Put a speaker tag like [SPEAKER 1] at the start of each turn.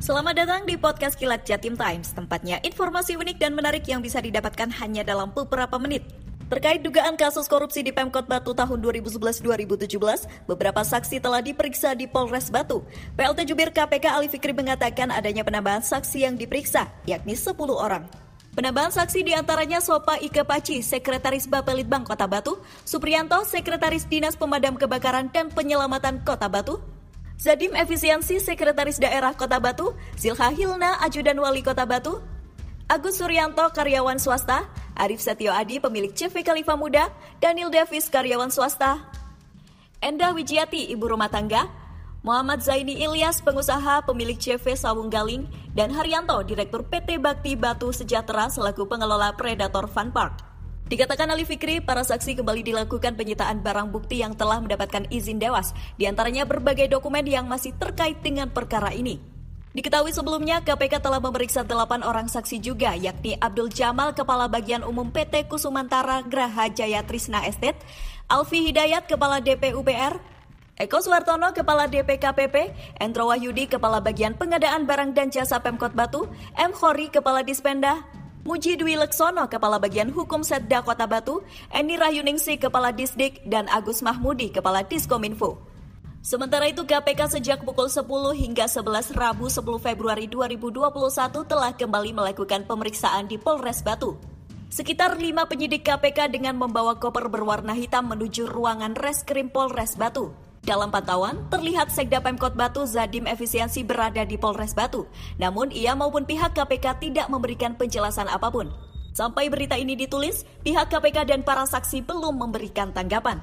[SPEAKER 1] Selamat datang di podcast Kilat Jatim Times, tempatnya informasi unik dan menarik yang bisa didapatkan hanya dalam beberapa menit. Terkait dugaan kasus korupsi di Pemkot Batu tahun 2011-2017, beberapa saksi telah diperiksa di Polres Batu. PLT Jubir KPK Ali Fikri mengatakan adanya penambahan saksi yang diperiksa, yakni 10 orang. Penambahan saksi di antaranya Sopa Ike Paci, Sekretaris Bapelitbang Kota Batu, Supriyanto, Sekretaris Dinas Pemadam Kebakaran dan Penyelamatan Kota Batu, Zadim Efisiensi, Sekretaris Daerah Kota Batu, Zilha Hilna, Ajudan Wali Kota Batu, Agus Suryanto, karyawan swasta, Arif Setio Adi, pemilik CV Khalifa Muda, Daniel Davis, karyawan swasta, Enda Wijiati, ibu rumah tangga, Muhammad Zaini Ilyas, pengusaha pemilik CV Sawung Galing, dan Haryanto, Direktur PT Bakti Batu Sejahtera selaku pengelola Predator Fun Park. Dikatakan Ali Fikri, para saksi kembali dilakukan penyitaan barang bukti yang telah mendapatkan izin dewas, di antaranya berbagai dokumen yang masih terkait dengan perkara ini. Diketahui sebelumnya, KPK telah memeriksa delapan orang saksi juga, yakni Abdul Jamal, Kepala Bagian Umum PT Kusumantara Graha Jaya Trisna Estate, Alfi Hidayat, Kepala DPUPR, Eko Suwartono, Kepala DPKPP, Endro Wahyudi, Kepala Bagian Pengadaan Barang dan Jasa Pemkot Batu, M. Khori, Kepala Dispenda, Muji Dwi Leksono, Kepala Bagian Hukum Setda Kota Batu, Eni Rahyuningsi, Kepala Disdik, dan Agus Mahmudi, Kepala Diskominfo. Sementara itu KPK sejak pukul 10 hingga 11 Rabu 10 Februari 2021 telah kembali melakukan pemeriksaan di Polres Batu. Sekitar lima penyidik KPK dengan membawa koper berwarna hitam menuju ruangan Reskrim Polres Batu. Dalam pantauan, terlihat Sekda Pemkot Batu Zadim Efisiensi berada di Polres Batu. Namun ia maupun pihak KPK tidak memberikan penjelasan apa pun. Sampai berita ini ditulis, pihak KPK dan para saksi belum memberikan tanggapan.